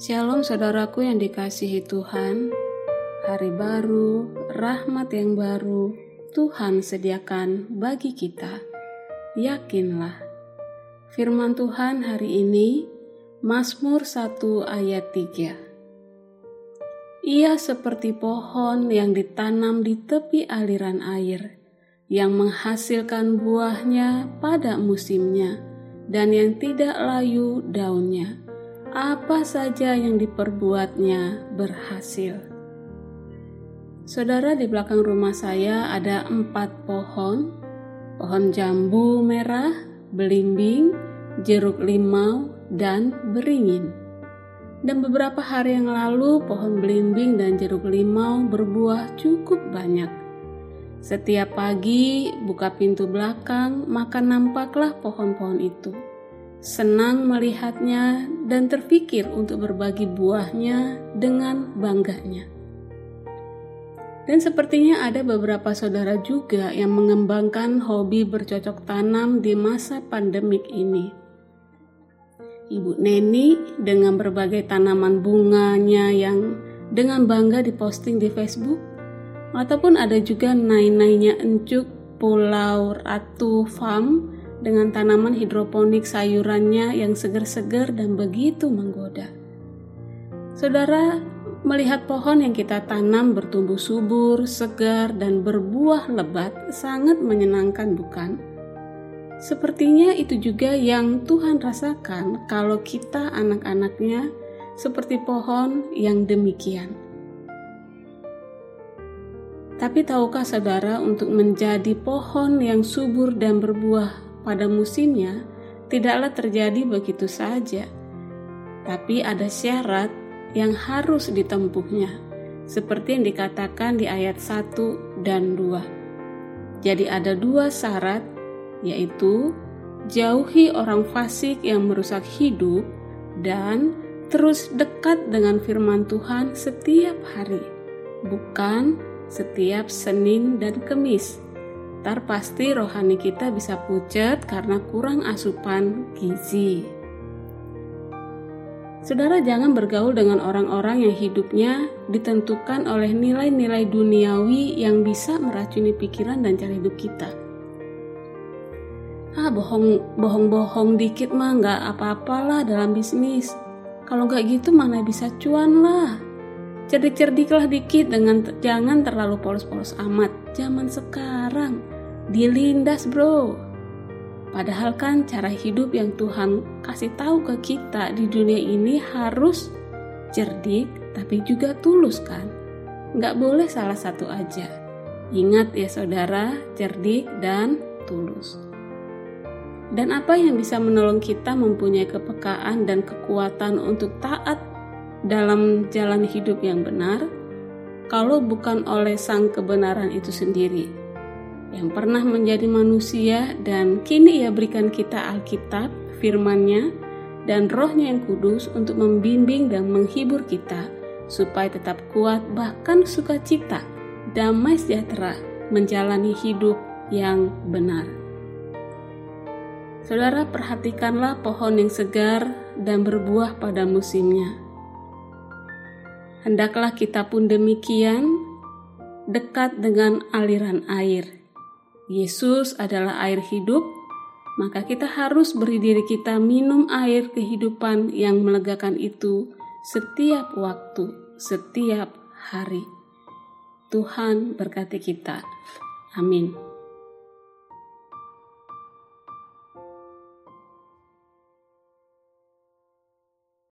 Shalom saudaraku yang dikasihi Tuhan. Hari baru, rahmat yang baru Tuhan sediakan bagi kita. Yakinlah Firman Tuhan hari ini Mazmur 1 ayat 3 Ia seperti pohon yang ditanam di tepi aliran air yang menghasilkan buahnya pada musimnya dan yang tidak layu daunnya. Apa saja yang diperbuatnya berhasil. Saudara, di belakang rumah saya ada empat pohon: pohon jambu merah, belimbing, jeruk limau, dan beringin. Dan beberapa hari yang lalu, pohon belimbing dan jeruk limau berbuah cukup banyak. Setiap pagi buka pintu belakang, maka nampaklah pohon-pohon itu. Senang melihatnya dan terpikir untuk berbagi buahnya dengan bangganya. Dan sepertinya ada beberapa saudara juga yang mengembangkan hobi bercocok tanam di masa pandemik ini. Ibu Neni dengan berbagai tanaman bunganya yang dengan bangga diposting di Facebook Ataupun ada juga nai-nainya encuk Pulau Ratu Farm dengan tanaman hidroponik sayurannya yang segar-segar dan begitu menggoda. Saudara, melihat pohon yang kita tanam bertumbuh subur, segar, dan berbuah lebat sangat menyenangkan bukan? Sepertinya itu juga yang Tuhan rasakan kalau kita anak-anaknya seperti pohon yang demikian. Tapi tahukah saudara untuk menjadi pohon yang subur dan berbuah pada musimnya tidaklah terjadi begitu saja. Tapi ada syarat yang harus ditempuhnya. Seperti yang dikatakan di ayat 1 dan 2. Jadi ada dua syarat yaitu jauhi orang fasik yang merusak hidup dan terus dekat dengan firman Tuhan setiap hari. Bukan setiap Senin dan Kemis. Ntar pasti rohani kita bisa pucat karena kurang asupan gizi. Saudara jangan bergaul dengan orang-orang yang hidupnya ditentukan oleh nilai-nilai duniawi yang bisa meracuni pikiran dan cara hidup kita. Ah, bohong, bohong-bohong dikit mah nggak apa-apalah dalam bisnis. Kalau nggak gitu mana bisa cuan lah. Cerdik-cerdiklah dikit dengan jangan terlalu polos-polos amat. Zaman sekarang dilindas, Bro. Padahal kan cara hidup yang Tuhan kasih tahu ke kita di dunia ini harus cerdik tapi juga tulus kan? Nggak boleh salah satu aja. Ingat ya saudara, cerdik dan tulus. Dan apa yang bisa menolong kita mempunyai kepekaan dan kekuatan untuk taat dalam jalan hidup yang benar kalau bukan oleh sang kebenaran itu sendiri yang pernah menjadi manusia dan kini ia berikan kita Alkitab, firmannya, dan rohnya yang kudus untuk membimbing dan menghibur kita supaya tetap kuat bahkan sukacita, damai sejahtera menjalani hidup yang benar. Saudara perhatikanlah pohon yang segar dan berbuah pada musimnya Hendaklah kita pun demikian dekat dengan aliran air. Yesus adalah air hidup, maka kita harus beri diri kita minum air kehidupan yang melegakan itu setiap waktu, setiap hari. Tuhan berkati kita. Amin.